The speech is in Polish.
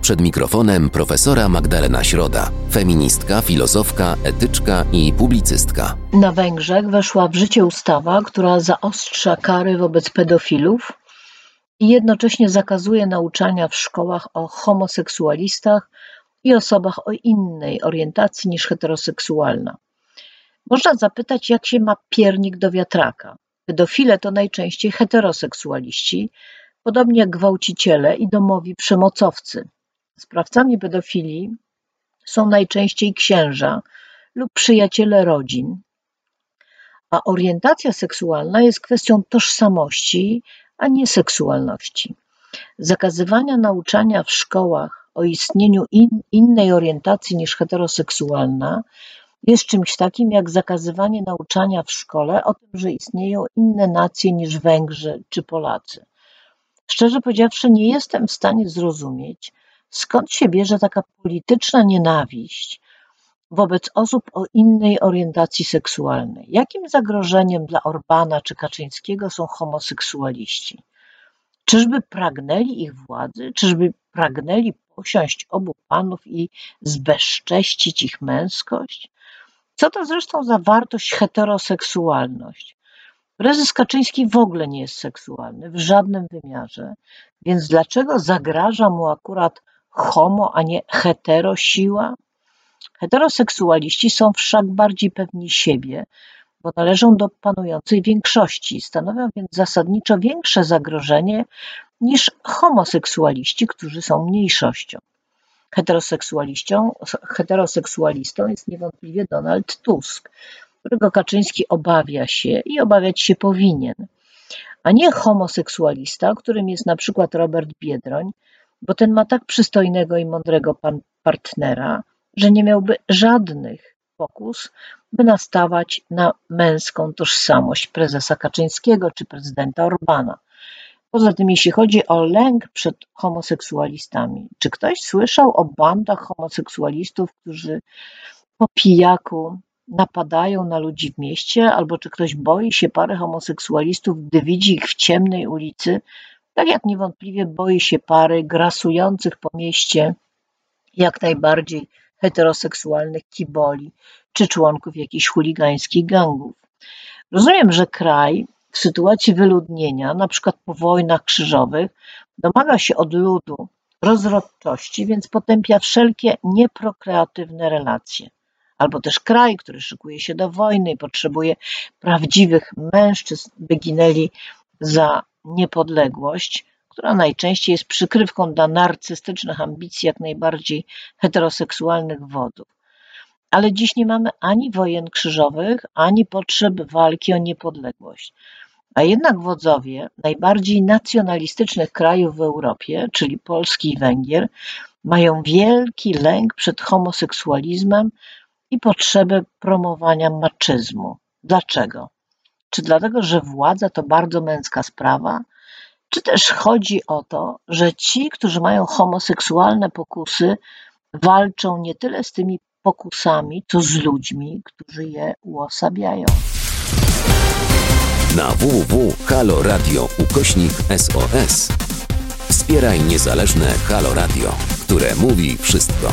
Przed mikrofonem profesora Magdalena Środa, feministka, filozofka, etyczka i publicystka. Na Węgrzech weszła w życie ustawa, która zaostrza kary wobec pedofilów i jednocześnie zakazuje nauczania w szkołach o homoseksualistach i osobach o innej orientacji niż heteroseksualna. Można zapytać, jak się ma piernik do wiatraka. Pedofile to najczęściej heteroseksualiści, podobnie jak gwałciciele i domowi przemocowcy. Sprawcami pedofilii są najczęściej księża lub przyjaciele rodzin, a orientacja seksualna jest kwestią tożsamości, a nie seksualności. Zakazywania nauczania w szkołach o istnieniu in, innej orientacji niż heteroseksualna jest czymś takim jak zakazywanie nauczania w szkole o tym, że istnieją inne nacje niż Węgrzy czy Polacy. Szczerze powiedziawszy, nie jestem w stanie zrozumieć, skąd się bierze taka polityczna nienawiść wobec osób o innej orientacji seksualnej. Jakim zagrożeniem dla Orbana czy Kaczyńskiego są homoseksualiści? Czyżby pragnęli ich władzy? Czyżby pragnęli posiąść obu panów i zbezcześcić ich męskość? Co to zresztą za wartość heteroseksualność? Prezes Kaczyński w ogóle nie jest seksualny, w żadnym wymiarze, więc dlaczego zagraża mu akurat homo, a nie hetero siła? Heteroseksualiści są wszak bardziej pewni siebie, bo należą do panującej większości, stanowią więc zasadniczo większe zagrożenie niż homoseksualiści, którzy są mniejszością. Heteroseksualistą, heteroseksualistą jest niewątpliwie Donald Tusk, którego Kaczyński obawia się i obawiać się powinien, a nie homoseksualista, którym jest na przykład Robert Biedroń, bo ten ma tak przystojnego i mądrego pan partnera, że nie miałby żadnych pokus, by nastawać na męską tożsamość prezesa Kaczyńskiego czy prezydenta Orbana. Poza tym, jeśli chodzi o lęk przed homoseksualistami, czy ktoś słyszał o bandach homoseksualistów, którzy po pijaku napadają na ludzi w mieście, albo czy ktoś boi się pary homoseksualistów, gdy widzi ich w ciemnej ulicy, tak jak niewątpliwie boi się pary grasujących po mieście jak najbardziej heteroseksualnych kiboli czy członków jakichś chuligańskich gangów. Rozumiem, że kraj w sytuacji wyludnienia, na przykład po wojnach krzyżowych, domaga się od ludu rozrodczości, więc potępia wszelkie nieprokreatywne relacje. Albo też kraj, który szykuje się do wojny i potrzebuje prawdziwych mężczyzn, by ginęli za niepodległość, która najczęściej jest przykrywką dla narcystycznych ambicji jak najbardziej heteroseksualnych wodów. Ale dziś nie mamy ani wojen krzyżowych, ani potrzeb walki o niepodległość. A jednak wodzowie najbardziej nacjonalistycznych krajów w Europie, czyli Polski i Węgier, mają wielki lęk przed homoseksualizmem i potrzebę promowania maczyzmu. Dlaczego? Czy dlatego, że władza to bardzo męska sprawa? Czy też chodzi o to, że ci, którzy mają homoseksualne pokusy, walczą nie tyle z tymi pokusami, co z ludźmi, którzy je uosabiają? Na www.haloradio ukośnik SOS wspieraj niezależne Halo Radio, które mówi wszystko